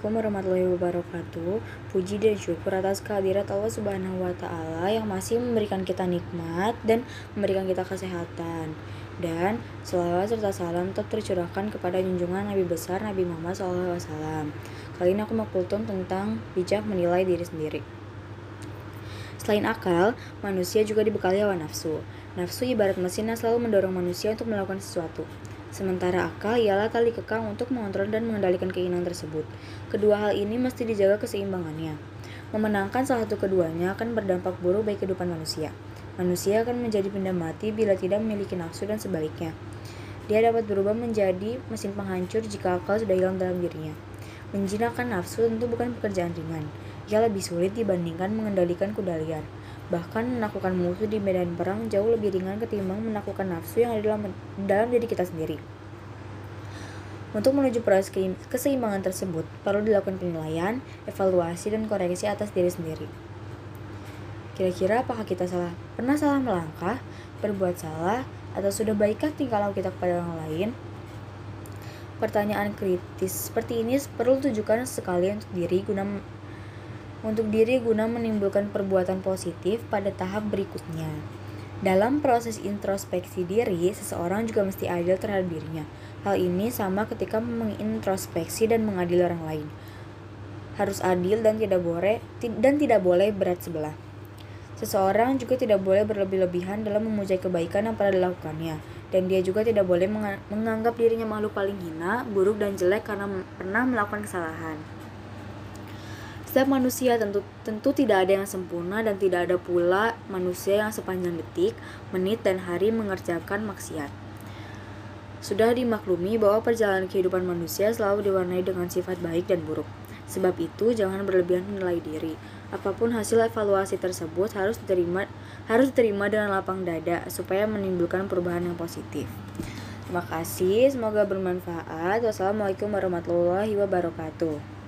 wabarakatuh. Puji dan syukur atas kehadirat Allah Subhanahu wa taala yang masih memberikan kita nikmat dan memberikan kita kesehatan. Dan selawat serta salam tetap tercurahkan kepada junjungan Nabi besar Nabi Muhammad SAW. Kali ini aku mau kultum tentang bijak menilai diri sendiri. Selain akal, manusia juga dibekali hawa nafsu. Nafsu ibarat mesin yang selalu mendorong manusia untuk melakukan sesuatu. Sementara akal ialah tali kekang untuk mengontrol dan mengendalikan keinginan tersebut. Kedua hal ini mesti dijaga keseimbangannya. Memenangkan salah satu keduanya akan berdampak buruk bagi kehidupan manusia. Manusia akan menjadi benda mati bila tidak memiliki nafsu dan sebaliknya. Dia dapat berubah menjadi mesin penghancur jika akal sudah hilang dalam dirinya. Menjinakkan nafsu tentu bukan pekerjaan ringan. Ia lebih sulit dibandingkan mengendalikan kuda liar. Bahkan menaklukkan musuh di medan perang jauh lebih ringan ketimbang menaklukkan nafsu yang ada dalam, dalam diri kita sendiri. Untuk menuju proses keseimbangan tersebut, perlu dilakukan penilaian, evaluasi, dan koreksi atas diri sendiri. Kira-kira apakah kita salah pernah salah melangkah, berbuat salah, atau sudah baikkah tingkah laku kita kepada orang lain? Pertanyaan kritis seperti ini perlu tujukan sekali untuk diri guna untuk diri guna menimbulkan perbuatan positif pada tahap berikutnya. Dalam proses introspeksi diri, seseorang juga mesti adil terhadap dirinya. Hal ini sama ketika mengintrospeksi dan mengadili orang lain. Harus adil dan tidak boleh dan tidak boleh berat sebelah. Seseorang juga tidak boleh berlebih-lebihan dalam memuja kebaikan yang pernah dilakukannya, dan dia juga tidak boleh menganggap dirinya makhluk paling hina, buruk, dan jelek karena pernah melakukan kesalahan. Setiap manusia tentu tentu tidak ada yang sempurna dan tidak ada pula manusia yang sepanjang detik, menit dan hari mengerjakan maksiat. Sudah dimaklumi bahwa perjalanan kehidupan manusia selalu diwarnai dengan sifat baik dan buruk. Sebab itu, jangan berlebihan menilai diri. Apa pun hasil evaluasi tersebut harus diterima harus diterima dengan lapang dada supaya menimbulkan perubahan yang positif. Terima kasih, semoga bermanfaat. Wassalamualaikum warahmatullahi wabarakatuh.